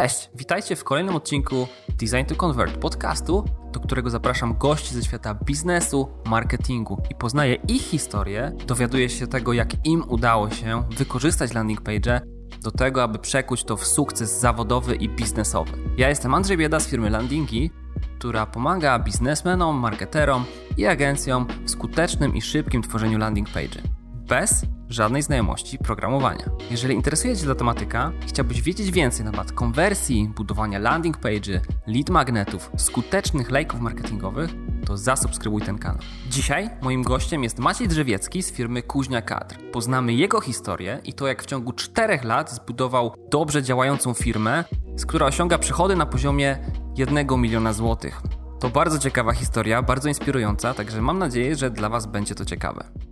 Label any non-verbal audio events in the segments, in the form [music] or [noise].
Cześć, witajcie w kolejnym odcinku Design to Convert podcastu, do którego zapraszam gości ze świata biznesu, marketingu i poznaję ich historię, dowiaduję się tego, jak im udało się wykorzystać landing page do tego, aby przekuć to w sukces zawodowy i biznesowy. Ja jestem Andrzej Bieda z firmy Landingi, która pomaga biznesmenom, marketerom i agencjom w skutecznym i szybkim tworzeniu landing page. Bez żadnej znajomości programowania. Jeżeli interesuje Cię ta tematyka i chciałbyś wiedzieć więcej na temat konwersji, budowania landing page, lead magnetów, skutecznych lejków marketingowych, to zasubskrybuj ten kanał. Dzisiaj moim gościem jest Maciej Drzewiecki z firmy Kuźnia Kadr. Poznamy jego historię i to, jak w ciągu 4 lat zbudował dobrze działającą firmę, z która osiąga przychody na poziomie 1 miliona złotych. To bardzo ciekawa historia, bardzo inspirująca, także mam nadzieję, że dla Was będzie to ciekawe.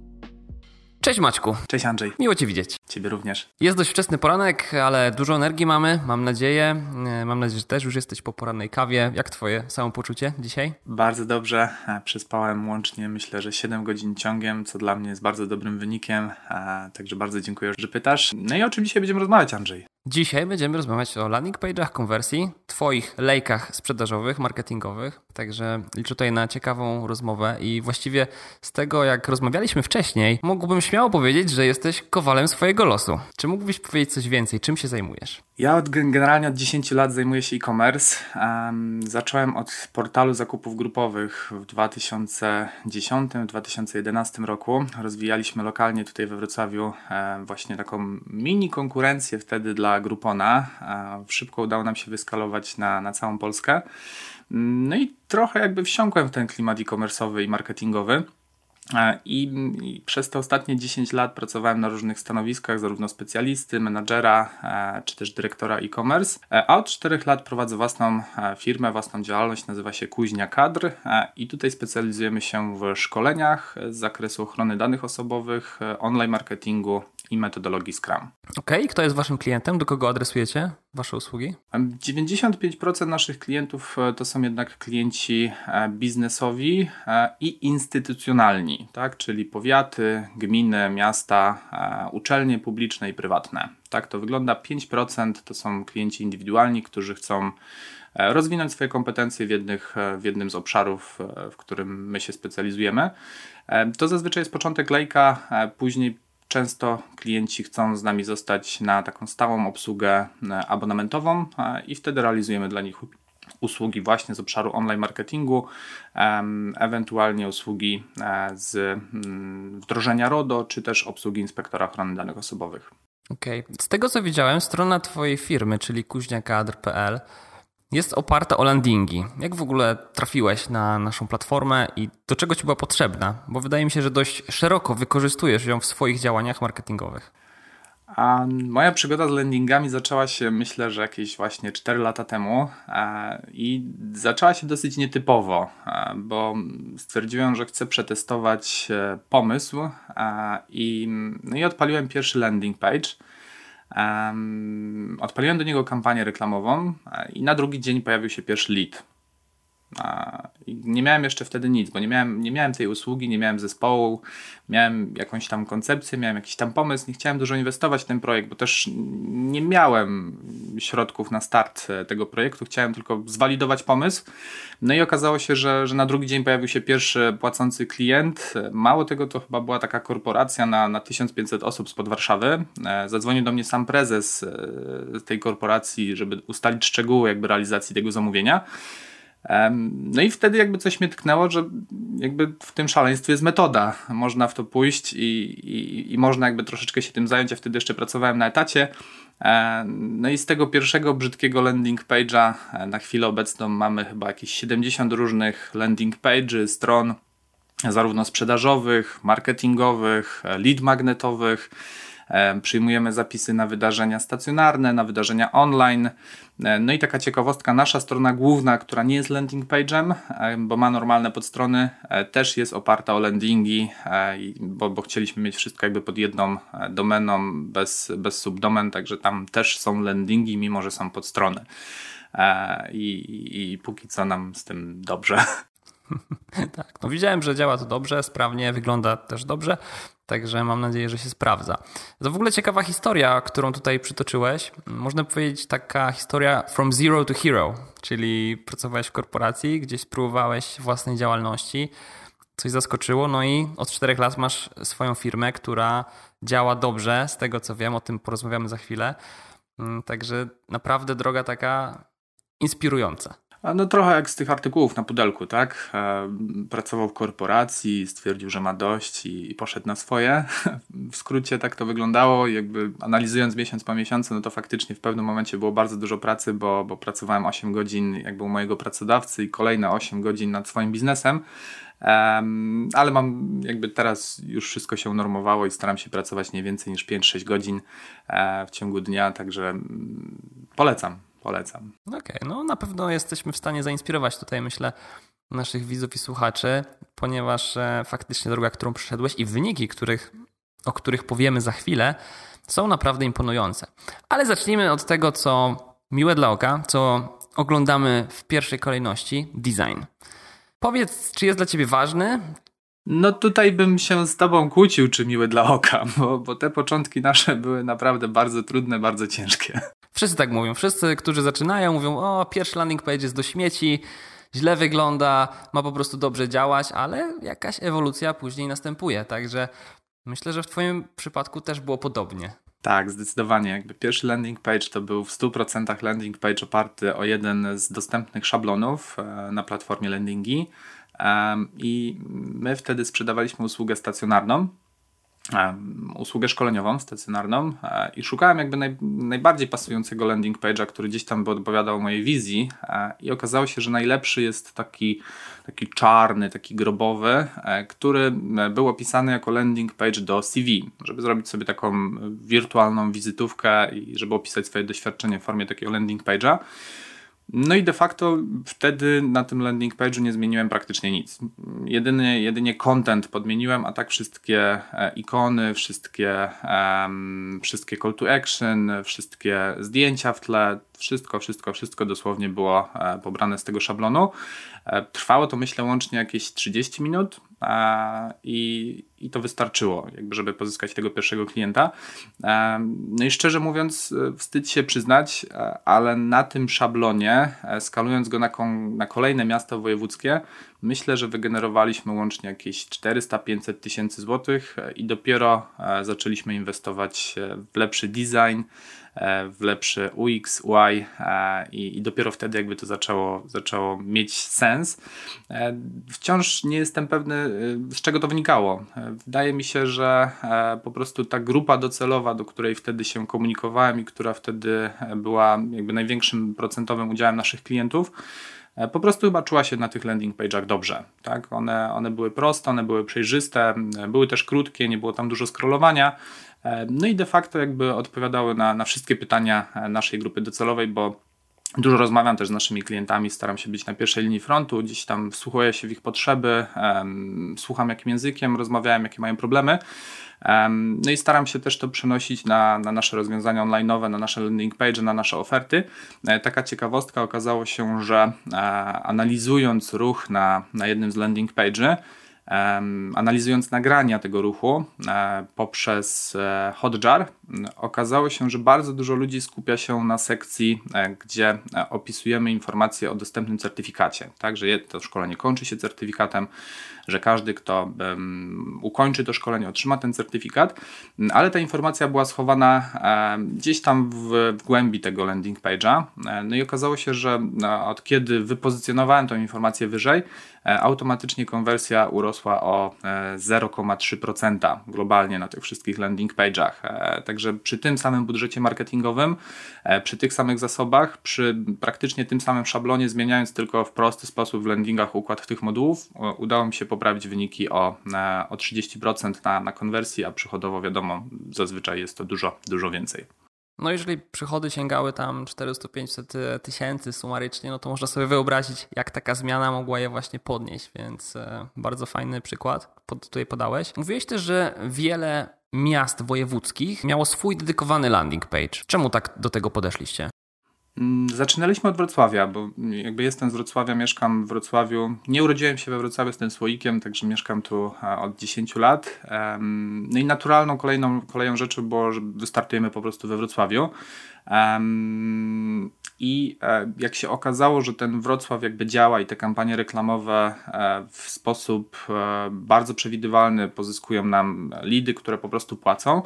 Cześć Maćku. Cześć Andrzej. Miło Cię widzieć. Ciebie również. Jest dość wczesny poranek, ale dużo energii mamy, mam nadzieję. E, mam nadzieję, że też już jesteś po porannej kawie. Jak Twoje samopoczucie dzisiaj? Bardzo dobrze. E, przespałem łącznie myślę, że 7 godzin ciągiem, co dla mnie jest bardzo dobrym wynikiem. E, także bardzo dziękuję, że pytasz. No i o czym dzisiaj będziemy rozmawiać, Andrzej? Dzisiaj będziemy rozmawiać o landing page'ach konwersji, Twoich lejkach sprzedażowych, marketingowych. Także liczę tutaj na ciekawą rozmowę i właściwie z tego, jak rozmawialiśmy wcześniej, mógłbym śmiało powiedzieć, że jesteś kowalem swojego losu. Czy mógłbyś powiedzieć coś więcej? Czym się zajmujesz? Ja od, generalnie od 10 lat zajmuję się e-commerce. Um, zacząłem od portalu zakupów grupowych w 2010-2011 roku. Rozwijaliśmy lokalnie tutaj we Wrocławiu e, właśnie taką mini konkurencję wtedy dla Groupona. E, szybko udało nam się wyskalować na, na całą Polskę. No i trochę jakby wsiąkłem w ten klimat e-commerce'owy i marketingowy. I, I, przez te ostatnie 10 lat pracowałem na różnych stanowiskach, zarówno specjalisty, menadżera, czy też dyrektora e-commerce. A od 4 lat prowadzę własną firmę, własną działalność, nazywa się Kuźnia Kadr. I tutaj specjalizujemy się w szkoleniach z zakresu ochrony danych osobowych, online marketingu i metodologii Scrum. Okej, okay. kto jest waszym klientem? Do kogo adresujecie wasze usługi? 95% naszych klientów e, to są jednak klienci e, biznesowi e, i instytucjonalni, tak? czyli powiaty, gminy, miasta, uczelnie publiczne i prywatne. Tak to wygląda. 5% to są klienci indywidualni, którzy chcą rozwinąć swoje kompetencje w, jednych, w jednym z obszarów, w którym my się specjalizujemy. To zazwyczaj jest początek lejka, później Często klienci chcą z nami zostać na taką stałą obsługę e, abonamentową e, i wtedy realizujemy dla nich usługi właśnie z obszaru online marketingu, ewentualnie usługi e, z mm, wdrożenia RODO, czy też obsługi inspektora ochrony danych osobowych. Okej. Okay. Z tego co widziałem, strona Twojej firmy, czyli kuźniakadr.pl jest oparta o landingi. Jak w ogóle trafiłeś na naszą platformę i do czego ci była potrzebna? Bo wydaje mi się, że dość szeroko wykorzystujesz ją w swoich działaniach marketingowych. A moja przygoda z landingami zaczęła się, myślę, że jakieś właśnie 4 lata temu e, i zaczęła się dosyć nietypowo, e, bo stwierdziłem, że chcę przetestować e, pomysł i, no i odpaliłem pierwszy landing page. Um, odpaliłem do niego kampanię reklamową e, i na drugi dzień pojawił się pierwszy lead. Nie miałem jeszcze wtedy nic, bo nie miałem, nie miałem tej usługi, nie miałem zespołu, miałem jakąś tam koncepcję, miałem jakiś tam pomysł, nie chciałem dużo inwestować w ten projekt, bo też nie miałem środków na start e, tego projektu, chciałem tylko zwalidować pomysł. No i okazało się, że, że na drugi dzień pojawił się pierwszy płacący klient. Mało tego, to chyba była taka korporacja na, na 1500 osób spod Warszawy. E, zadzwonił do mnie sam prezes tej korporacji, żeby ustalić szczegóły jakby realizacji tego zamówienia. No i wtedy jakby coś mnie tknęło, że jakby w tym szaleństwie jest metoda. Można w to pójść i, i, i można jakby troszeczkę się tym zająć. Ja wtedy jeszcze pracowałem na etacie. No i z tego pierwszego brzydkiego landing page'a e, na chwilę obecną mamy chyba jakieś 70 różnych landing page'y, stron zarówno sprzedażowych, marketingowych, e, lead magnetowych. E, przyjmujemy zapisy na wydarzenia stacjonarne, na wydarzenia online. E, no i taka ciekawostka, nasza strona główna, która nie jest landing page'em, e, bo ma normalne podstrony, też jest oparta o landingi, bo, bo chcieliśmy mieć wszystko jakby pod jedną domeną, bez, bez subdomen, także tam też są landingi, mimo że są podstrony. I, i, i póki co nam z tym dobrze. [laughs] tak, no widziałem, że działa to dobrze, sprawnie, wygląda też dobrze. Także mam nadzieję, że się sprawdza. To w ogóle ciekawa historia, którą tutaj przytoczyłeś. Można powiedzieć taka historia from zero to hero, czyli pracowałeś w korporacji, gdzieś spróbowałeś własnej działalności, coś zaskoczyło, no i od czterech lat masz swoją firmę, która działa dobrze, z tego co wiem, o tym porozmawiamy za chwilę. Mm, także naprawdę droga taka inspirująca. No trochę jak z tych artykułów na pudelku, tak? E, pracował w korporacji, stwierdził, że ma dość i, poszedł na swoje. [laughs] W skrócie tak to wyglądało. Jakby analizując miesiąc po miesiącu, no to faktycznie w pewnym momencie było bardzo dużo pracy, bo, bo pracowałem 8 godzin jakby u mojego pracodawcy i kolejne 8 godzin nad swoim biznesem. Um, ale mam jakby teraz już wszystko się unormowało i staram się pracować nie więcej niż 5-6 godzin e, w ciągu dnia, także mm, polecam polecam. Okej, okay, no na pewno jesteśmy w stanie zainspirować tutaj, myślę, naszych widzów i słuchaczy, ponieważ e, faktycznie droga, którą przeszedłeś i wyniki, których, o których powiemy za chwilę, są naprawdę imponujące. Ale zacznijmy od tego, co miłe dla oka, co oglądamy w pierwszej kolejności design. Powiedz, czy jest dla ciebie ważny? No tutaj bym się z tobą kłócił, czy miły dla oka, bo, bo te początki nasze były naprawdę bardzo trudne, bardzo ciężkie. Wszyscy tak mówią. Wszyscy, którzy zaczynają, mówią: O, pierwszy landing page jest do śmieci, źle wygląda, ma po prostu dobrze działać, ale jakaś ewolucja później następuje. Także myślę, że w Twoim przypadku też było podobnie. Tak, zdecydowanie. Jakby pierwszy landing page to był w 100% landing page oparty o jeden z dostępnych szablonów e, na platformie landingi. I my wtedy sprzedawaliśmy usługę stacjonarną usługę szkoleniową, stacjonarną e, i szukałem jakby naj, najbardziej pasującego landing page'a, który gdzieś tam by odpowiadał mojej wizji e, i okazało się, że najlepszy jest taki, taki czarny, taki grobowy, e, który był opisany jako landing page do CV, żeby zrobić sobie taką wirtualną wizytówkę i żeby opisać swoje doświadczenie w formie takiego landing page'a. No i de facto wtedy na tym landing page'u nie zmieniłem praktycznie nic. Jedyny, jedynie content podmieniłem, a tak wszystkie e, ikony, wszystkie, um, wszystkie call to action, wszystkie zdjęcia w tle, wszystko, wszystko, wszystko dosłownie było e, pobrane z tego szablonu. E, trwało to myślę łącznie jakieś 30 minut i, i to wystarczyło, jakby żeby pozyskać tego pierwszego klienta. No i szczerze mówiąc, wstyd się przyznać, ale na tym szablonie, e, skalując go na, na kolejne miasta wojewódzkie, myślę, że wygenerowaliśmy łącznie jakieś 400-500 tysięcy złotych i dopiero zaczęliśmy inwestować w lepszy design, E, w lepszy UX, UI e, i, i dopiero wtedy jakby to zaczęło, zaczęło mieć sens. E, wciąż nie jestem pewny, z czego to wynikało. Wydaje mi się, że po prostu ta grupa docelowa, do której wtedy się komunikowałem i która wtedy była jakby największym procentowym udziałem naszych klientów, po prostu chyba czuła się na tych landing page'ach dobrze. Tak? One, one były proste, one były przejrzyste, były też krótkie, nie było tam dużo scrollowania. No i de facto jakby odpowiadały na, na wszystkie pytania e, naszej grupy docelowej, bo Dużo rozmawiam też z naszymi klientami, staram się być na pierwszej linii frontu, gdzieś tam wsłuchuję się w ich potrzeby, słucham jakim językiem, rozmawiałem, jakie mają problemy. No i staram się też to przenosić na, na nasze rozwiązania online'owe, na nasze landing page, na nasze oferty. E, taka ciekawostka okazało się, że e, analizując ruch na, na jednym z landing page'y, Analizując nagrania tego ruchu e, poprzez e, Hotjar, okazało się, że bardzo dużo ludzi skupia się na sekcji, e, gdzie opisujemy informacje o dostępnym certyfikacie. Także to szkolenie kończy się certyfikatem, że każdy, kto ukończy to szkolenie, otrzyma ten certyfikat, ale ta informacja była schowana gdzieś tam w, w głębi tego landing page'a. No i okazało się, że od kiedy wypozycjonowałem tę informację wyżej, automatycznie konwersja urosła o 0,3% globalnie na tych wszystkich landing page'ach. Tak Także przy tym samym budżecie marketingowym, e, przy tych samych zasobach, przy praktycznie tym samym szablonie, zmieniając tylko w prosty sposób w landingach układ tych modułów, udało mi się poprawić wyniki o, e, o 30% na, na konwersji, a przychodowo wiadomo, zazwyczaj jest to dużo, dużo więcej. No jeżeli przychody sięgały tam 400-500 tysięcy sumarycznie, no to można sobie wyobrazić, jak taka zmiana mogła je właśnie podnieść, więc e, bardzo fajny przykład tutaj podałeś. Mówiłeś też, że wiele miast wojewódzkich miało swój dedykowany landing page. Czemu tak do tego podeszliście? Mm, zaczynaliśmy od Wrocławia, bo jakby jestem z Wrocławia, mieszkam w Wrocławiu. Nie urodziłem się we Wrocławiu, jestem słoikiem, także mieszkam tu od 10 lat. No i naturalną kolejną koleją rzeczy było, że wystartujemy po prostu we Wrocławiu. I e, jak się okazało, że ten Wrocław jakby działa i te kampanie reklamowe e, w sposób e, bardzo przewidywalny pozyskują nam lidy, które po prostu płacą,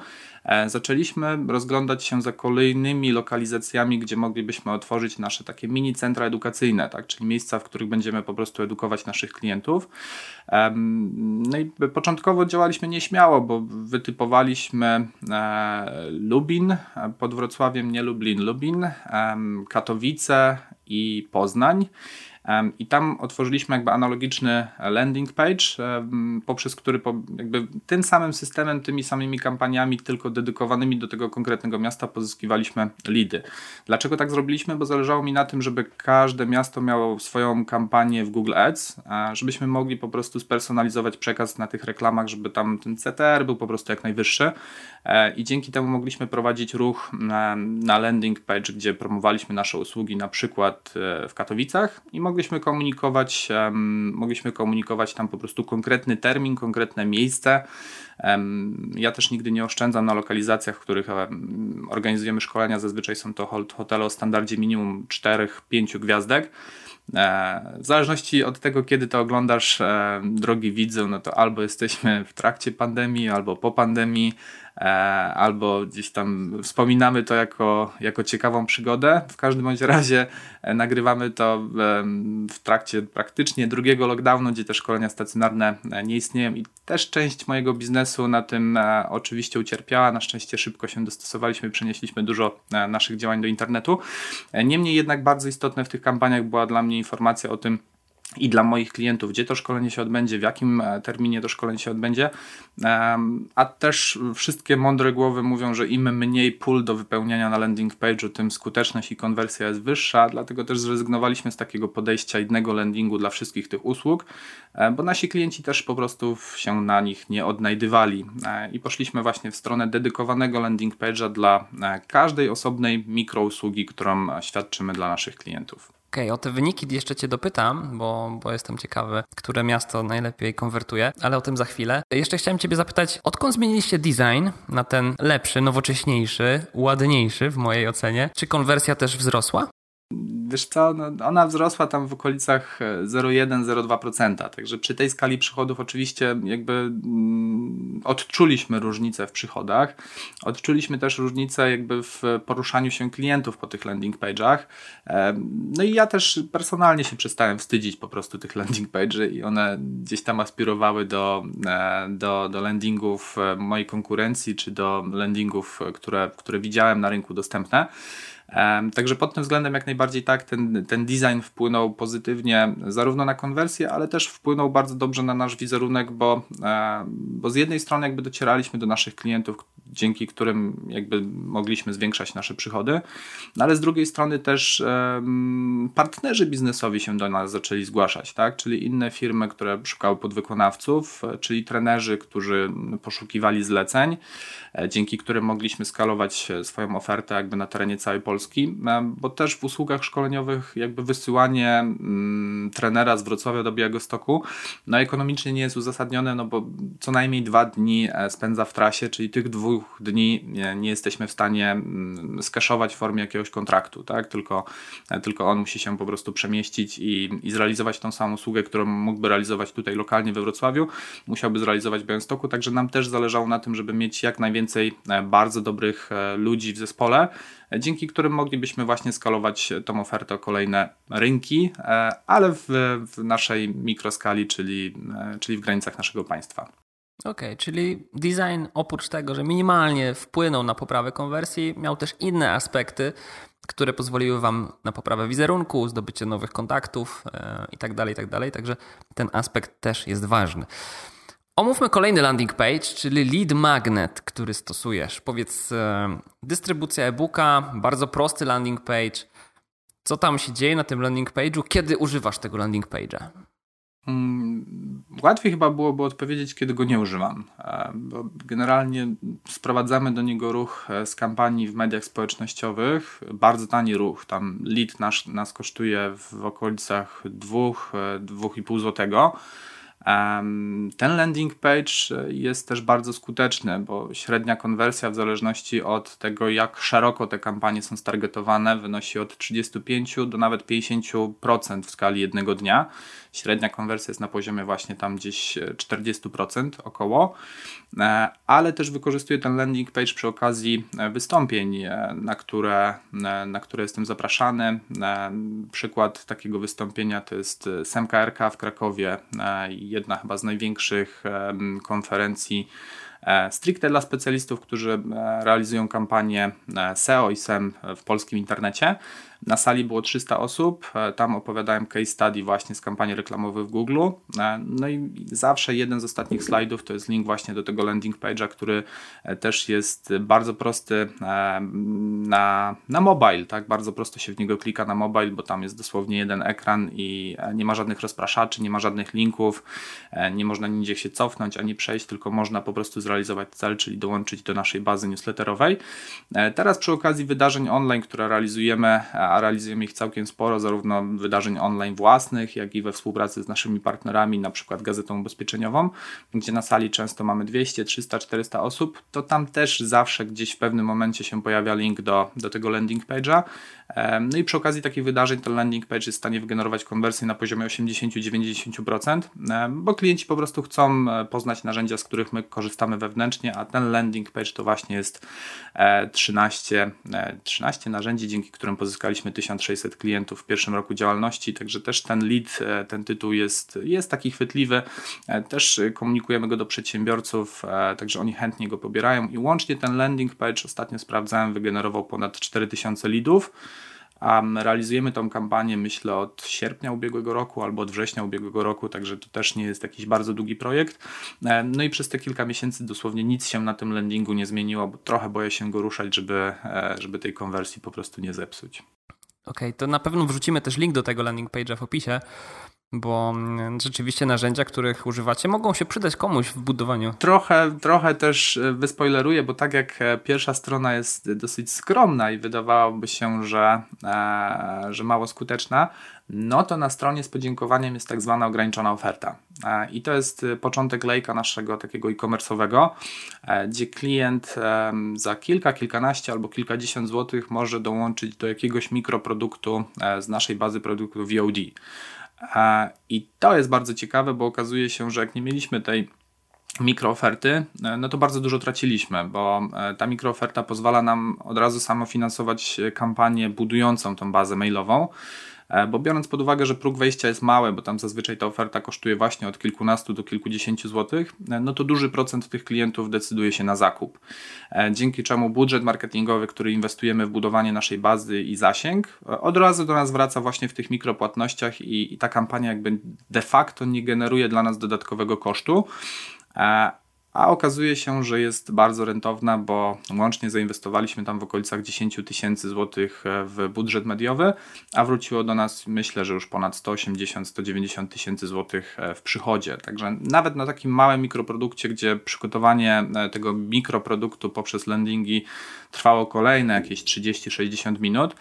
zaczęliśmy rozglądać się za kolejnymi lokalizacjami, gdzie moglibyśmy otworzyć nasze takie mini centra edukacyjne, tak? czyli miejsca, w których będziemy po prostu edukować naszych klientów. No i początkowo działaliśmy nieśmiało, bo wytypowaliśmy Lubin pod Wrocławiem, nie Lublin, Lubin, Katowice i Poznań. I tam otworzyliśmy jakby analogiczny landing page, poprzez który jakby tym samym systemem, tymi samymi kampaniami, tylko dedykowanymi do tego konkretnego miasta pozyskiwaliśmy leady. Dlaczego tak zrobiliśmy? Bo zależało mi na tym, żeby każde miasto miało swoją kampanię w Google Ads, żebyśmy mogli po prostu spersonalizować przekaz na tych reklamach, żeby tam ten CTR był po prostu jak najwyższy e, i dzięki temu mogliśmy prowadzić ruch na landing page, gdzie promowaliśmy nasze usługi na przykład e, w Katowicach i mogliśmy komunikować, um, mogliśmy komunikować tam po prostu konkretny termin, konkretne miejsce. Um, ja też nigdy nie oszczędzam na lokalizacjach, w których um, organizujemy szkolenia. Zazwyczaj są to hotele o standardzie minimum 4-5 gwiazdek. E, w zależności od tego, kiedy to oglądasz, e, drogi widzę, no to albo jesteśmy w trakcie pandemii, albo po pandemii, albo gdzieś tam wspominamy to jako, jako ciekawą przygodę. W każdym bądź razie e, nagrywamy to w trakcie praktycznie drugiego lockdownu, gdzie te szkolenia stacjonarne e, nie istnieją i też część mojego biznesu na tym oczywiście ucierpiała. Na szczęście szybko się dostosowaliśmy, przenieśliśmy dużo naszych działań do internetu. Niemniej jednak bardzo istotne w tych kampaniach była dla mnie informacja o tym, i dla moich klientów, gdzie to szkolenie się odbędzie, w jakim e, terminie to szkolenie się odbędzie. A też wszystkie mądre głowy mówią, że im mniej pól do wypełniania na landing page'u, tym skuteczność i konwersja jest wyższa, dlatego też zrezygnowaliśmy z takiego podejścia jednego landingu dla wszystkich tych usług, e, bo nasi klienci też po prostu się na nich nie odnajdywali e, i poszliśmy właśnie w stronę dedykowanego landing page'a dla każdej osobnej mikrousługi, którą świadczymy dla naszych klientów. Okej, okay, o te wyniki jeszcze Cię dopytam, bo, bo jestem ciekawy, które miasto najlepiej konwertuje, ale o tym za chwilę. Jeszcze chciałem Ciebie zapytać, odkąd zmieniliście design na ten lepszy, nowocześniejszy, ładniejszy w mojej ocenie? Czy konwersja też wzrosła? Wiesz co, no ona wzrosła tam w okolicach 0,1-0,2%, także przy tej skali przychodów oczywiście jakby mm, odczuliśmy różnicę w przychodach, odczuliśmy też różnicę jakby w poruszaniu się klientów po tych landing page'ach, no i ja też personalnie się przestałem wstydzić po prostu tych landing page'y i one gdzieś tam aspirowały do, e, do, do landingów e, mojej konkurencji, czy do landingów, które, które widziałem na rynku dostępne. Także pod tym względem jak najbardziej tak, ten, ten design wpłynął pozytywnie zarówno na konwersję, ale też wpłynął bardzo dobrze na nasz wizerunek, bo, bo z jednej strony jakby docieraliśmy do naszych klientów, dzięki którym jakby mogliśmy zwiększać nasze przychody, no ale z drugiej strony też partnerzy biznesowi się do nas zaczęli zgłaszać, tak? czyli inne firmy, które szukały podwykonawców, czyli trenerzy, którzy poszukiwali zleceń, e, dzięki którym mogliśmy skalować swoją ofertę jakby na terenie całej Polski, e, bo też w usługach szkoleniowych jakby wysyłanie mm, trenera z Wrocławia do Białegostoku no ekonomicznie nie jest uzasadnione, no bo co najmniej dwa dni e, spędza w trasie, czyli tych dwóch dni nie, jesteśmy w stanie mm, skaszować w formie jakiegoś kontraktu, tak? tylko, tylko on musi się po prostu przemieścić i, i zrealizować tą samą usługę, którą mógłby realizować tutaj lokalnie we Wrocławiu, musiałby zrealizować w Białymstoku, także nam też zależało na tym, żeby mieć jak najwięcej e, bardzo dobrych e, ludzi w zespole, e, dzięki którym moglibyśmy właśnie skalować tą ofertę o kolejne rynki, ale w, w naszej mikroskali, czyli, czyli w granicach naszego państwa. Okej, okay, czyli design oprócz tego, że minimalnie wpłynął na poprawę konwersji, miał też inne aspekty, które pozwoliły Wam na poprawę wizerunku, zdobycie nowych kontaktów itd., e, itd. Tak tak także ten aspekt też jest ważny. Omówmy kolejny landing page, czyli lead magnet, który stosujesz. Powiedz, e, dystrybucja e-booka, bardzo prosty landing page. Co tam się dzieje na tym landing page'u? Kiedy używasz tego landing page'a? Mm, łatwiej chyba byłoby odpowiedzieć, kiedy go nie używam, e, bo generalnie sprowadzamy do niego ruch e, z kampanii w mediach społecznościowych, bardzo tani ruch, tam lead nasz, nas kosztuje w okolicach 2-2,5 złotego. Ten landing page jest też bardzo skuteczny, bo średnia konwersja w zależności od tego, jak szeroko te kampanie są stargetowane, wynosi od 35 do nawet 50% w skali jednego dnia. Średnia konwersja jest na poziomie właśnie tam gdzieś 40% około, e, ale też wykorzystuję ten landing page przy okazji e, wystąpień, e, na które, na które jestem zapraszany. Przykład takiego wystąpienia to jest SMKRK w Krakowie, jedna chyba z największych konferencji stricte dla specjalistów, którzy realizują kampanię SEO i SEM w polskim internecie. Na sali było 300 osób, e, tam opowiadałem case study właśnie z kampanii reklamowej w Google. E, no i zawsze jeden z ostatnich slajdów to jest link właśnie do tego landing page'a, który e, też jest bardzo prosty na, na mobile, tak? Bardzo prosto się w niego klika na mobile, bo tam jest dosłownie jeden ekran i nie ma żadnych rozpraszaczy, nie ma żadnych linków, nie można nigdzie się cofnąć ani przejść, tylko można po prostu zrealizować cel, czyli dołączyć do naszej bazy newsletterowej. Teraz przy okazji wydarzeń online, które realizujemy, a realizujemy ich całkiem sporo, zarówno wydarzeń online własnych, jak i we współpracy z naszymi partnerami, na przykład Gazetą Ubezpieczeniową, gdzie na sali często mamy 200, 300, 400 osób, to tam też zawsze gdzieś w pewnym momencie się pojawia link do, do tego landing page'a. No i przy okazji takich wydarzeń ten landing page jest w stanie wygenerować konwersję na poziomie 80-90%, bo klienci po prostu chcą e, poznać narzędzia, z których my korzystamy wewnętrznie, a ten landing page to właśnie jest 13, e, 13 e, narzędzi, dzięki którym pozyskaliśmy 1600 klientów w pierwszym roku działalności, także też ten lead, ten tytuł jest, jest taki chwytliwy. Też komunikujemy go do przedsiębiorców, także oni chętnie go pobierają i łącznie ten landing page ostatnio sprawdzałem, wygenerował ponad 4000 leadów. Realizujemy tą kampanię, myślę, od sierpnia ubiegłego roku albo od września ubiegłego roku, także to też nie jest jakiś bardzo długi projekt. E, no i przez te kilka miesięcy dosłownie nic się na tym landingu nie zmieniło, bo trochę boję się go ruszać, żeby, e, żeby tej konwersji po prostu nie zepsuć. Okej, okay, to na pewno wrzucimy też link do tego landing page'a w opisie bo mm, rzeczywiście narzędzia, których używacie, mogą się przydać komuś w budowaniu. Trochę, trochę też e, wyspoileruję, bo tak jak e, pierwsza strona jest dosyć skromna i wydawałoby się, że, e, że mało skuteczna, no to na stronie z podziękowaniem jest tak zwana ograniczona oferta. I to jest początek lejka naszego takiego e-commerce'owego, gdzie klient za kilka, kilkanaście albo kilkadziesiąt złotych może dołączyć do jakiegoś mikroproduktu z naszej bazy produktów VOD. I to jest bardzo ciekawe, bo okazuje się, że jak nie mieliśmy tej mikrooferty, e, no to bardzo dużo traciliśmy, bo e, ta mikrooferta pozwala nam od razu samofinansować kampanię budującą tą bazę mailową. E, bo biorąc pod uwagę, że próg wejścia jest mały, bo tam zazwyczaj ta oferta kosztuje właśnie od kilkunastu do kilkudziesięciu złotych, e, no to duży procent tych klientów decyduje się na zakup. E, dzięki czemu budżet marketingowy, który inwestujemy w budowanie naszej bazy i zasięg, od razu do nas wraca właśnie w tych mikropłatnościach i, i ta kampania jakby de facto nie generuje dla nas dodatkowego kosztu a okazuje się, że jest bardzo rentowna, bo łącznie zainwestowaliśmy tam w okolicach 10 tysięcy złotych e, w budżet mediowy, a wróciło do nas myślę, że już ponad 180-190 tysięcy złotych e, w przychodzie. Także nawet na takim małym mikroprodukcie, gdzie przygotowanie e, tego mikroproduktu poprzez landingi trwało kolejne jakieś 30-60 minut,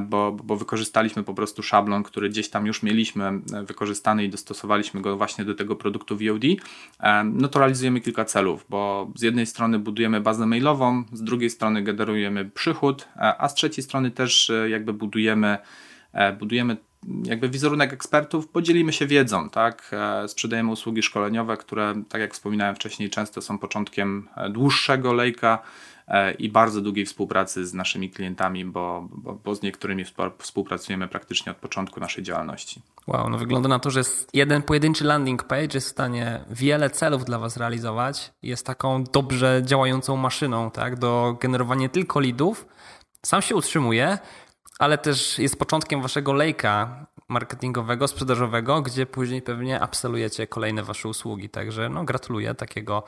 bo, bo wykorzystaliśmy po prostu szablon, który gdzieś tam już mieliśmy e, wykorzystany i dostosowaliśmy go właśnie do tego produktu VOD, e, no to realizujemy kilka celów, bo z jednej strony budujemy bazę mailową, z drugiej strony generujemy przychód, a z trzeciej strony też jakby budujemy budujemy jakby wizerunek ekspertów, podzielimy się wiedzą, tak? Sprzedajemy usługi szkoleniowe, które, tak jak wspominałem wcześniej, często są początkiem dłuższego lejka, E, i bardzo długiej współpracy z naszymi klientami, bo, bo, bo z niektórymi współpracujemy praktycznie od początku naszej działalności. Wow, no wygląda na to, że jeden pojedynczy landing page jest w stanie wiele celów dla Was realizować. Jest taką dobrze działającą maszyną tak, do generowania tylko leadów. Sam się utrzymuje, ale też jest początkiem Waszego lejka marketingowego, sprzedażowego, gdzie później pewnie absolujecie kolejne Wasze usługi. Także no, gratuluję takiego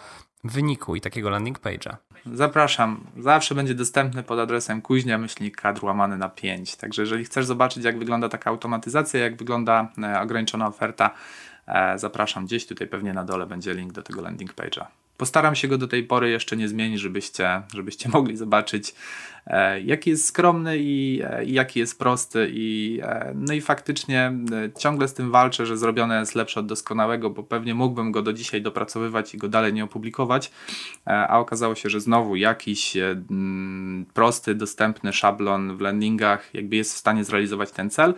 wyniku i takiego landing page'a. Zapraszam. Zawsze będzie dostępny pod adresem kuźnia myślnik łamany na 5. Także jeżeli chcesz zobaczyć, jak wygląda taka automatyzacja, jak wygląda e, ograniczona oferta, Zapraszam gdzieś, tutaj pewnie na dole będzie link do tego landing page'a. Postaram się go do tej pory jeszcze nie zmienić, żebyście, żebyście [laughs] mogli zobaczyć, e, jaki jest skromny i, e, i jaki jest prosty. I, e, no i faktycznie ciągle z tym walczę, że zrobione jest lepsze od doskonałego, bo pewnie mógłbym go do dzisiaj dopracowywać i go dalej nie opublikować, a okazało się, że znowu jakiś prosty, dostępny szablon w landingach jakby jest w stanie zrealizować ten cel.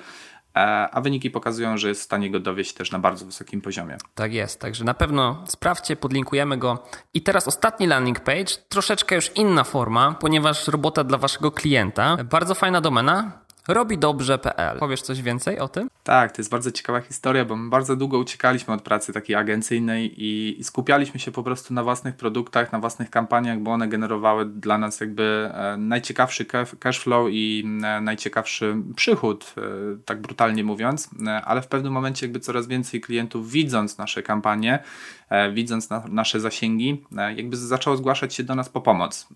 E, a wyniki pokazują, że jest w stanie go dowieść też na bardzo wysokim poziomie. Tak jest, także na pewno sprawdźcie, podlinkujemy go. I teraz ostatni landing page, troszeczkę już inna forma, ponieważ robota dla waszego klienta. Bardzo fajna domena, robidobrze.pl. Powiesz coś więcej o tym? Tak, to jest bardzo ciekawa historia, bo my bardzo długo uciekaliśmy od pracy takiej agencyjnej i, i skupialiśmy się po prostu na własnych produktach, na własnych kampaniach, bo one generowały dla nas jakby e, najciekawszy cash flow i e, najciekawszy przychód, e, tak brutalnie mówiąc, ale w pewnym momencie jakby coraz więcej klientów widząc nasze kampanie, widząc na, nasze zasięgi, jakby zaczęło zgłaszać się do nas po pomoc.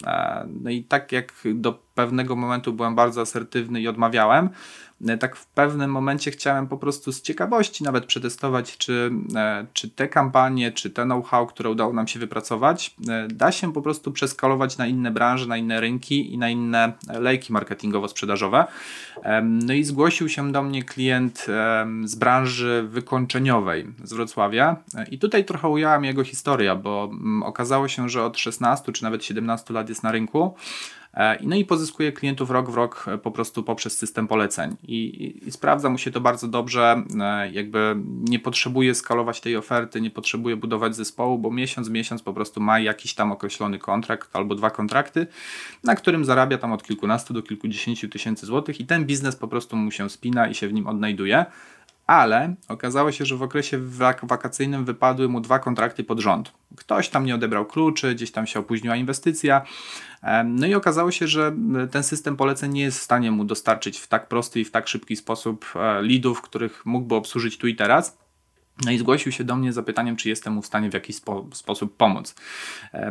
No i tak jak do pewnego momentu byłem bardzo asertywny i odmawiałem, E, tak w pewnym momencie chciałem po prostu z ciekawości nawet przetestować, czy, e, czy te kampanie, czy te know-how, które udało nam się wypracować, e, da się po prostu przeskalować na inne branże, na inne rynki i na inne lejki marketingowo-sprzedażowe. No i zgłosił się do mnie klient z branży wykończeniowej z Wrocławia i tutaj trochę ujęłam jego historię, bo mm, okazało się, że od 16 czy nawet 17 lat jest na rynku. E, no i pozyskuje klientów rok w rok e, po prostu poprzez system poleceń. I, i, i, sprawdza mu się to bardzo dobrze, e, jakby nie potrzebuje skalować tej oferty, nie potrzebuje budować zespołu, bo miesiąc miesiąc po prostu ma jakiś tam określony kontrakt albo dwa kontrakty, na którym zarabia tam od kilkunastu do kilkudziesięciu tysięcy złotych i ten biznes po prostu mu się spina i się w nim odnajduje ale okazało się, że w okresie wak wakacyjnym wypadły mu dwa kontrakty pod rząd. Ktoś tam nie odebrał kluczy, gdzieś tam się opóźniła inwestycja. No i okazało się, że ten system poleceń nie jest w stanie mu dostarczyć w tak prosty i w tak szybki sposób e, leadów, których mógłby obsłużyć tu i teraz. No i zgłosił się do mnie z zapytaniem, czy jestem w stanie w jakiś spo, sposób pomóc.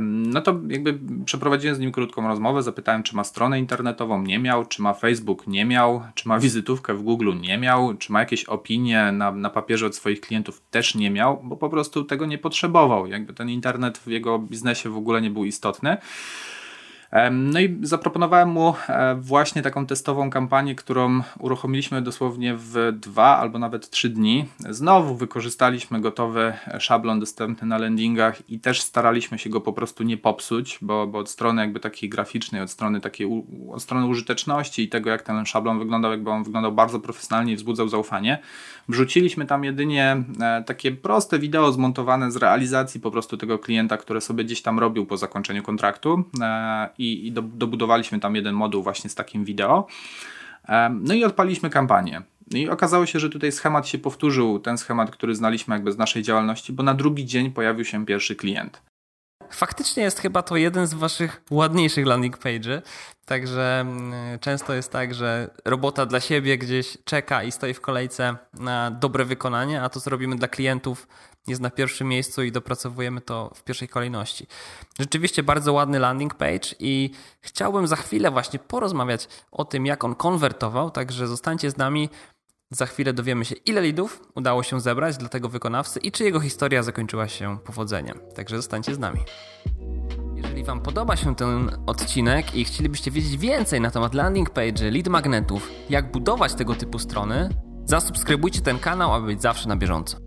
No to jakby przeprowadziłem z nim krótką rozmowę, zapytałem, czy ma stronę internetową, nie miał, czy ma Facebook, nie miał, czy ma wizytówkę w Google, nie miał, czy ma jakieś opinie na, na papierze od swoich klientów, też nie miał, bo po prostu tego nie potrzebował. Jakby ten internet w jego biznesie w ogóle nie był istotny. No i zaproponowałem mu e, właśnie taką testową kampanię, którą uruchomiliśmy dosłownie w dwa albo nawet trzy dni. Znowu wykorzystaliśmy gotowy szablon dostępny na landingach i też staraliśmy się go po prostu nie popsuć, bo, bo od strony jakby takiej graficznej, od strony takiej od strony użyteczności i tego jak ten szablon wyglądał, jakby on wyglądał bardzo profesjonalnie i wzbudzał zaufanie. Wrzuciliśmy tam jedynie e, takie proste wideo zmontowane z realizacji po prostu tego klienta, które sobie gdzieś tam robił po zakończeniu kontraktu e, i, i do, dobudowaliśmy tam jeden moduł właśnie z takim wideo. No i odpaliśmy kampanię. No I okazało się, że tutaj schemat się powtórzył, ten schemat, który znaliśmy jakby z naszej działalności, bo na drugi dzień pojawił się pierwszy klient. Faktycznie jest chyba to jeden z waszych ładniejszych landing page'y, także mm, często jest tak, że robota dla siebie gdzieś czeka i stoi w kolejce na dobre wykonanie, a to co robimy dla klientów jest na pierwszym miejscu i dopracowujemy to w pierwszej kolejności. Rzeczywiście bardzo ładny landing page i chciałbym za chwilę właśnie porozmawiać o tym, jak on konwertował, także zostańcie z nami. Za chwilę dowiemy się, ile lidów udało się zebrać dla tego wykonawcy i czy jego historia zakończyła się powodzeniem. Także zostańcie z nami. Jeżeli Wam podoba się ten odcinek i chcielibyście wiedzieć więcej na temat landing page, lead magnetów, jak budować tego typu strony, zasubskrybujcie ten kanał, aby być zawsze na bieżąco.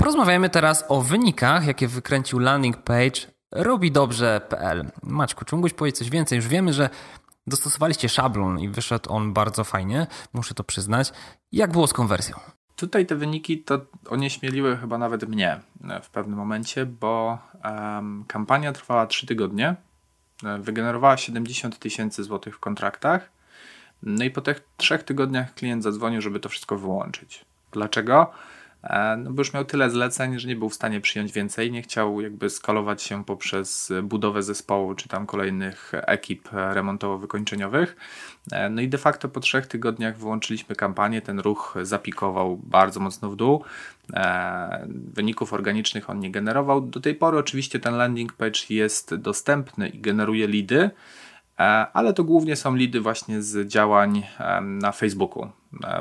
Porozmawiajmy teraz o wynikach, jakie wykręcił landing page robidobrze.pl. Maćku, czy mógłbyś powiedzieć coś więcej? Już wiemy, że dostosowaliście szablon i wyszedł on bardzo fajnie, muszę to przyznać. Jak było z konwersją? Tutaj te wyniki to onieśmieliły chyba nawet mnie e, w pewnym momencie, bo um, kampania trwała 3 tygodnie, e, wygenerowała 70 tysięcy złotych w kontraktach, no i po tych trzech tygodniach klient zadzwonił, żeby to wszystko wyłączyć. Dlaczego? E, no bo już miał tyle zleceń, że nie był w stanie przyjąć więcej, nie chciał jakby skalować się poprzez budowę zespołu czy tam kolejnych ekip remontowo-wykończeniowych. E, no i de facto po trzech tygodniach wyłączyliśmy kampanię, ten ruch zapikował bardzo mocno w dół. E, wyników organicznych on nie generował. Do tej pory oczywiście ten landing page jest dostępny i generuje lidy, ale to głównie są lidy właśnie z działań na Facebooku.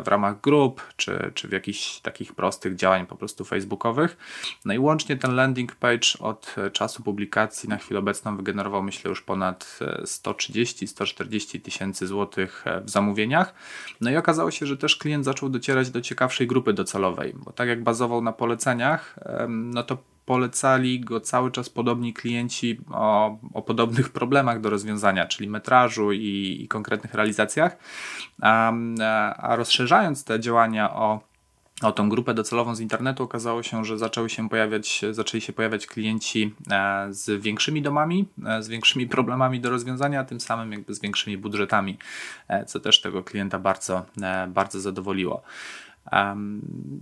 w ramach grup, czy, czy w jakichś takich prostych działań po prostu facebookowych. No i łącznie ten landing page od czasu publikacji na chwilę obecną wygenerował myślę już ponad 130-140 tysięcy złotych w zamówieniach. No i okazało się, że też klient zaczął docierać do ciekawszej grupy docelowej, bo tak jak bazował na poleceniach, no to polecali go cały czas podobni klienci o, o podobnych [laughs] problemach do rozwiązania, czyli metrażu i, i konkretnych realizacjach. A, a rozszerzając te działania o o tą grupę docelową z internetu okazało się, że zaczęły się pojawiać, zaczęli się pojawiać klienci e, z większymi domami, e, z większymi problemami do rozwiązania, tym samym jakby z większymi budżetami, e, co też tego klienta bardzo, bardzo zadowoliło.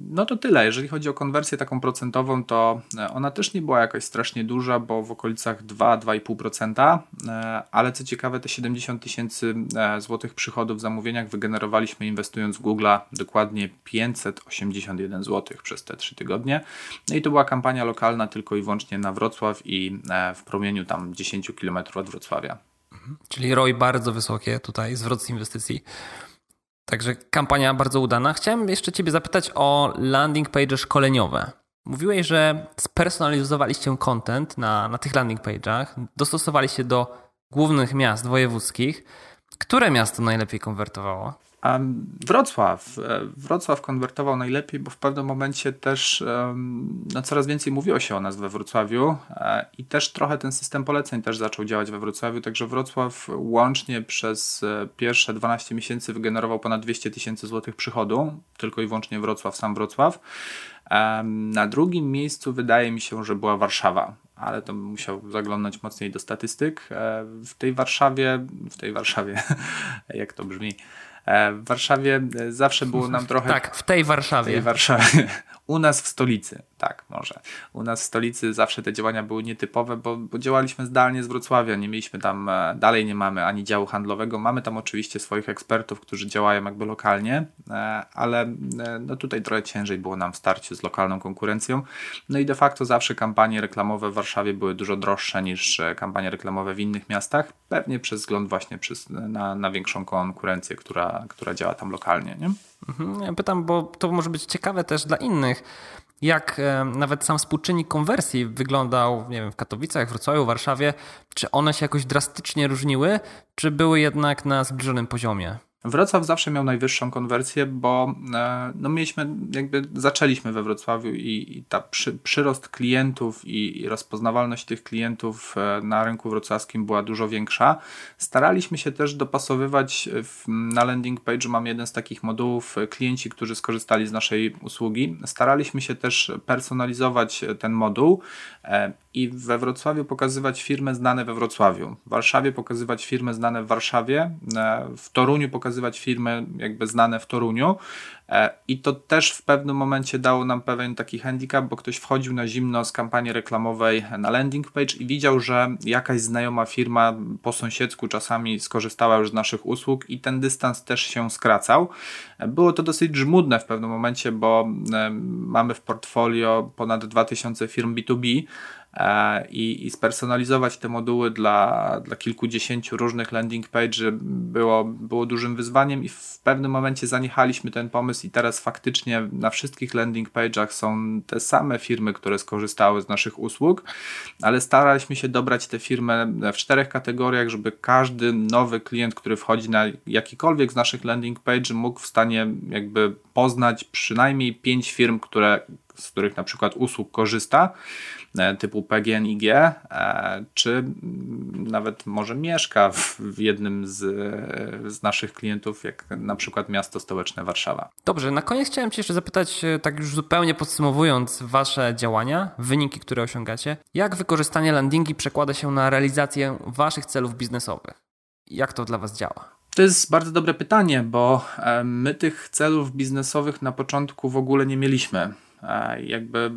No to tyle. Jeżeli chodzi o konwersję taką procentową, to e, ona też nie była jakaś strasznie duża, bo w okolicach 2-2,5%, e, ale co ciekawe, te 70 tysięcy e, złotych przychodów w zamówieniach wygenerowaliśmy inwestując w Google'a dokładnie 581 zł przez te 3 tygodnie. No i to była kampania lokalna tylko i wyłącznie na Wrocław i w promieniu tam 10 km od Wrocławia. Mhm. Czyli ROI bardzo wysokie tutaj, zwrot z inwestycji. Także kampania bardzo udana. Chciałem jeszcze Ciebie zapytać o landing page szkoleniowe. Mówiłeś, że spersonalizowaliście content na, na tych landing page'ach, dostosowaliście do głównych miast wojewódzkich. Które miasto najlepiej konwertowało? Wrocław. E, Wrocław konwertował najlepiej, bo w pewnym momencie też no, coraz więcej mówiło się o nas we Wrocławiu e, i też trochę ten system poleceń też zaczął działać we Wrocławiu, także Wrocław łącznie przez e, pierwsze 12 miesięcy wygenerował ponad 200 tysięcy złotych przychodu, tylko i wyłącznie Wrocław, sam Wrocław. Na drugim miejscu wydaje mi się, że była Warszawa, ale to musiał zaglądać mocniej do statystyk. W tej Warszawie, w tej Warszawie, [laughs] jak to brzmi, w Warszawie e, zawsze było nam [laughs] trochę. Tak, w tej Warszawie. W tej Warszawie. U nas w stolicy, tak, może. U nas w stolicy zawsze te działania były nietypowe, bo, bo działaliśmy zdalnie z Wrocławia. Nie mieliśmy tam, e, dalej nie mamy ani działu handlowego. Mamy tam oczywiście swoich ekspertów, którzy działają jakby lokalnie, ale no tutaj trochę ciężej było nam w starciu z lokalną konkurencją. No i de facto zawsze kampanie reklamowe w Warszawie były dużo droższe niż kampanie reklamowe w innych miastach. Pewnie przez wzgląd właśnie przez, na, na większą konkurencję, która, która, działa tam lokalnie. Nie? Mhm. Ja pytam, bo to może być ciekawe też dla innych. Jak e, nawet sam współczynnik konwersji wyglądał, nie wiem, w Katowicach, Wrocławiu, Warszawie, czy one się jakoś drastycznie różniły, czy były jednak na zbliżonym poziomie? Wrocław zawsze miał najwyższą konwersję, bo e, no mieliśmy, jakby zaczęliśmy we Wrocławiu i, i ta przy, przyrost klientów i, i, rozpoznawalność tych klientów e, na rynku wrocławskim była dużo większa. Staraliśmy się też dopasowywać w, na landing page, mam jeden z takich modułów, e, klienci, którzy skorzystali z naszej usługi. Staraliśmy się też personalizować ten moduł i we Wrocławiu pokazywać firmy znane we Wrocławiu, w Warszawie pokazywać firmy znane w Warszawie, w Toruniu pokazywać pokazywać firmy jakby znane w Toruniu e, i to też w pewnym momencie dało nam pewien taki handicap, bo ktoś wchodził na zimno z kampanii reklamowej na landing page i widział, że jakaś znajoma firma po sąsiedzku czasami skorzystała już z naszych usług i ten dystans też się skracał. Było to dosyć żmudne w pewnym momencie, bo e, mamy w portfolio ponad 2000 firm B2B, E, i, i spersonalizować te moduły dla, dla kilkudziesięciu różnych landing page było, było dużym wyzwaniem i w pewnym momencie zaniechaliśmy ten pomysł i teraz faktycznie na wszystkich landing page'ach są te same firmy, które skorzystały z naszych usług, ale staraliśmy się dobrać te firmy w czterech kategoriach, żeby każdy nowy klient, który wchodzi na jakikolwiek z naszych landing page mógł w stanie jakby poznać przynajmniej pięć firm, które z których na przykład usług korzysta, e, typu PGNiG, e, czy nawet może mieszka w jednym z, z naszych klientów, jak na przykład miasto stołeczne Warszawa. Dobrze, na koniec chciałem Cię jeszcze zapytać, e, tak już zupełnie podsumowując Wasze działania, wyniki, które osiągacie, jak wykorzystanie landingi przekłada się na realizację Waszych celów biznesowych? Jak to dla Was działa? To jest bardzo dobre pytanie, bo my tych celów biznesowych na początku w ogóle nie mieliśmy. E, jakby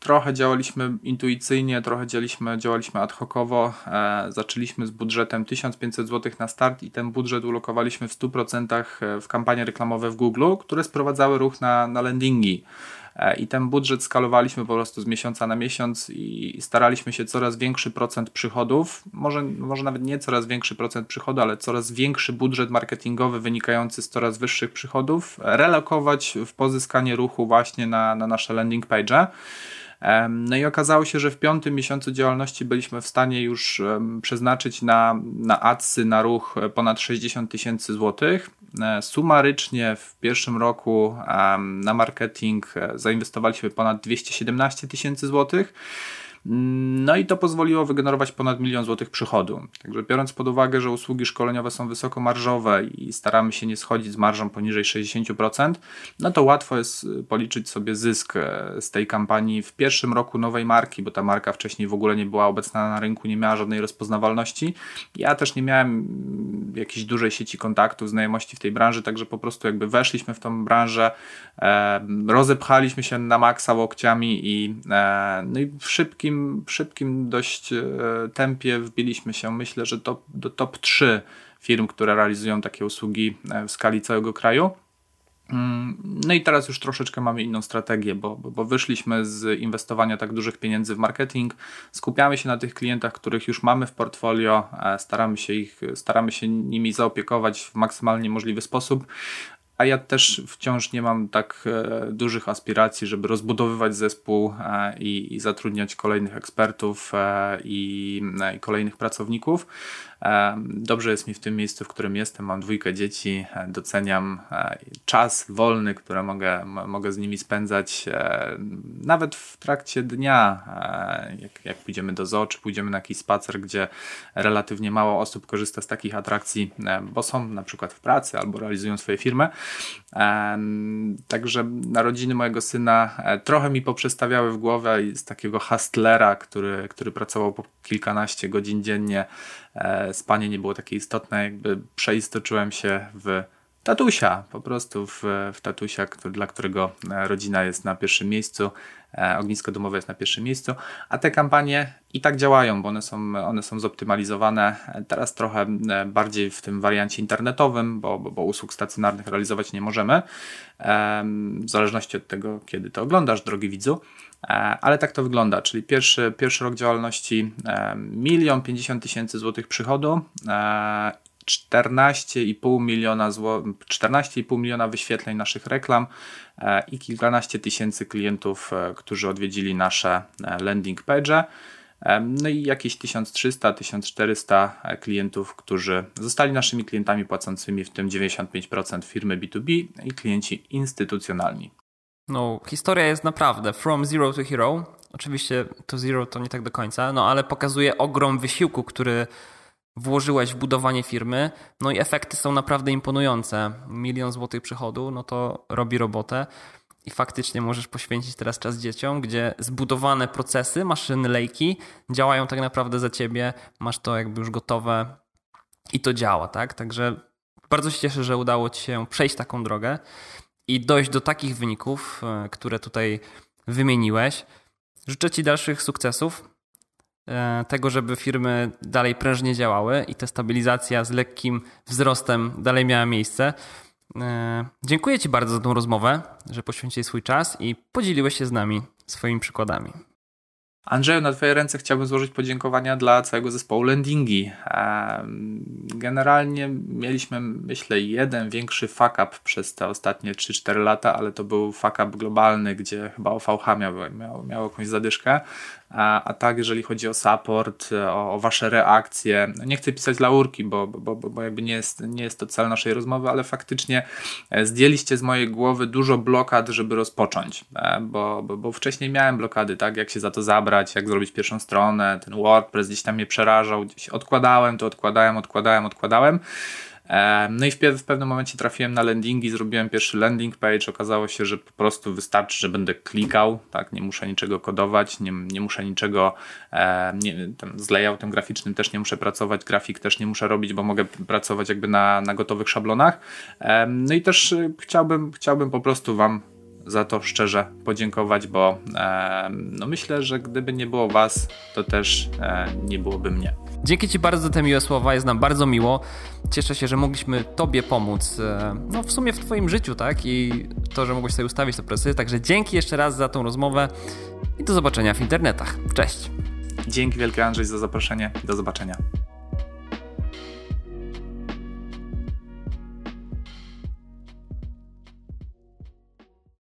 trochę działaliśmy intuicyjnie, trochę działaliśmy, działaliśmy ad hocowo. E, zaczęliśmy z budżetem 1500 zł na start i ten budżet ulokowaliśmy w 100% w kampanie reklamowe w Google, które sprowadzały ruch na, na landingi. I ten budżet skalowaliśmy po prostu z miesiąca na miesiąc i staraliśmy się coraz większy procent przychodów, może, może nawet nie coraz większy procent przychodu, ale coraz większy budżet marketingowy wynikający z coraz wyższych przychodów relokować w pozyskanie ruchu właśnie na, na nasze landing page. No i okazało się, że w piątym miesiącu działalności byliśmy w stanie już przeznaczyć na, na adsy, na ruch e, ponad 60 tysięcy złotych. E, sumarycznie w pierwszym roku na marketing e, zainwestowaliśmy ponad 217 tysięcy złotych. No i to pozwoliło wygenerować ponad milion złotych przychodu. Także biorąc pod uwagę, że usługi szkoleniowe są wysoko marżowe i staramy się nie schodzić z marżą poniżej 60%, no to łatwo jest y, policzyć sobie zysk e, z tej kampanii w pierwszym roku nowej marki, bo ta marka wcześniej w ogóle nie była obecna na rynku, nie miała żadnej rozpoznawalności. Ja też nie miałem mm, jakiejś dużej sieci kontaktów, znajomości w tej branży, także po prostu jakby weszliśmy w tą branżę, rozepchaliśmy się na maksa łokciami i, e, no i w szybkim szybkim, szybkim dość e, tempie wbiliśmy się, myślę, że do, do top 3 firm, które realizują takie usługi e, w skali całego kraju. Mm, no i teraz już troszeczkę mamy inną strategię, bo, bo, bo, wyszliśmy z inwestowania tak dużych pieniędzy w marketing, skupiamy się na tych klientach, których już mamy w portfolio, e, staramy się, ich, staramy się nimi zaopiekować w maksymalnie możliwy sposób, a ja też wciąż nie mam tak e, dużych aspiracji, żeby rozbudowywać zespół e, i, zatrudniać kolejnych ekspertów e, i kolejnych pracowników. Dobrze jest mi w tym miejscu, w którym jestem. Mam dwójkę dzieci, e, doceniam e, czas wolny, który mogę, mogę z nimi spędzać e, nawet w trakcie dnia. Jak, jak pójdziemy do zoo, czy pójdziemy na jakiś spacer, gdzie relatywnie mało osób korzysta z takich atrakcji, bo są na przykład w pracy albo realizują swoje firmy. Także narodziny mojego syna trochę mi poprzestawiały w głowę z takiego hustlera, który, który pracował po kilkanaście godzin dziennie spanie nie było takie istotne, jakby przeistoczyłem się w tatusia, po prostu w, w tatusia, który, dla którego e, rodzina jest na pierwszym miejscu, e, ognisko domowe jest na pierwszym miejscu, a te kampanie i tak działają, bo one są, one są zoptymalizowane. Teraz trochę bardziej w tym wariancie internetowym, bo, bo, bo usług stacjonarnych realizować nie możemy, w zależności od tego, kiedy to oglądasz, drogi widzu. E, ale tak to wygląda, czyli pierwszy, pierwszy rok działalności e, milion pięćdziesiąt tysięcy złotych przychodu, 14,5 e, miliona, 14,5 miliona wyświetleń naszych reklam i kilkanaście tysięcy klientów, którzy odwiedzili nasze landing page. No i jakieś 1300-1400 klientów, którzy zostali naszymi klientami płacącymi, w tym 95% firmy B2B i klienci instytucjonalni. No, historia jest naprawdę from zero to hero. Oczywiście to zero to nie tak do końca, no ale pokazuje ogrom wysiłku, który włożyłeś w budowanie firmy, no i efekty są naprawdę imponujące. Milion złotych przychodu, no to robi robotę i faktycznie możesz poświęcić teraz czas dzieciom, gdzie zbudowane procesy, maszyny, lejki działają tak naprawdę za ciebie, masz to jakby już gotowe i to działa, tak? Także bardzo się cieszę, że udało ci się przejść taką drogę i dojść do takich wyników, e, które tutaj wymieniłeś. Życzę Ci dalszych sukcesów, e, tego, żeby firmy dalej prężnie działały i ta stabilizacja z lekkim wzrostem dalej miała miejsce. E, dziękuję Ci bardzo za tą rozmowę, że poświęciłeś swój czas i podzieliłeś się z nami swoimi przykładami. Andrzeju, na Twoje ręce chciałbym złożyć podziękowania dla całego zespołu Landingi. Generalnie mieliśmy, myślę, jeden większy fuck up przez te ostatnie 3-4 lata, ale to był fuck up globalny, gdzie chyba OVH miał, miał, miał jakąś zadyszkę a, tak jeżeli chodzi o support, o, o wasze reakcje, no nie chcę pisać laurki, bo, bo, bo, bo jakby nie jest, nie jest to cel naszej rozmowy, ale faktycznie e, zdjęliście z mojej głowy dużo blokad, żeby rozpocząć, e, bo, bo, bo wcześniej miałem blokady, tak, jak się za to zabrać, jak zrobić pierwszą stronę, ten WordPress gdzieś tam mnie przerażał, gdzieś odkładałem to, odkładałem, odkładałem, odkładałem, no i w, pewnym momencie trafiłem na landingi, zrobiłem pierwszy landing page. Okazało się, że po prostu wystarczy, że będę klikał, tak, nie muszę niczego kodować, nie, nie muszę niczego nie, tam z layoutem graficznym też nie muszę pracować, grafik też nie muszę robić, bo mogę pracować jakby na, na gotowych szablonach. No i też e, chciałbym, chciałbym po prostu Wam za to szczerze podziękować, bo no myślę, że gdyby nie było Was, to też e, nie byłoby mnie. Dzięki Ci bardzo za te miłe słowa, jest nam bardzo miło. Cieszę się, że mogliśmy Tobie pomóc, e, no w sumie w Twoim życiu, tak? I to, że mogłeś sobie ustawić te presy. Także dzięki jeszcze raz za tą rozmowę i do zobaczenia w internetach. Cześć! Dzięki wielkie Andrzej za zaproszenie. Do zobaczenia.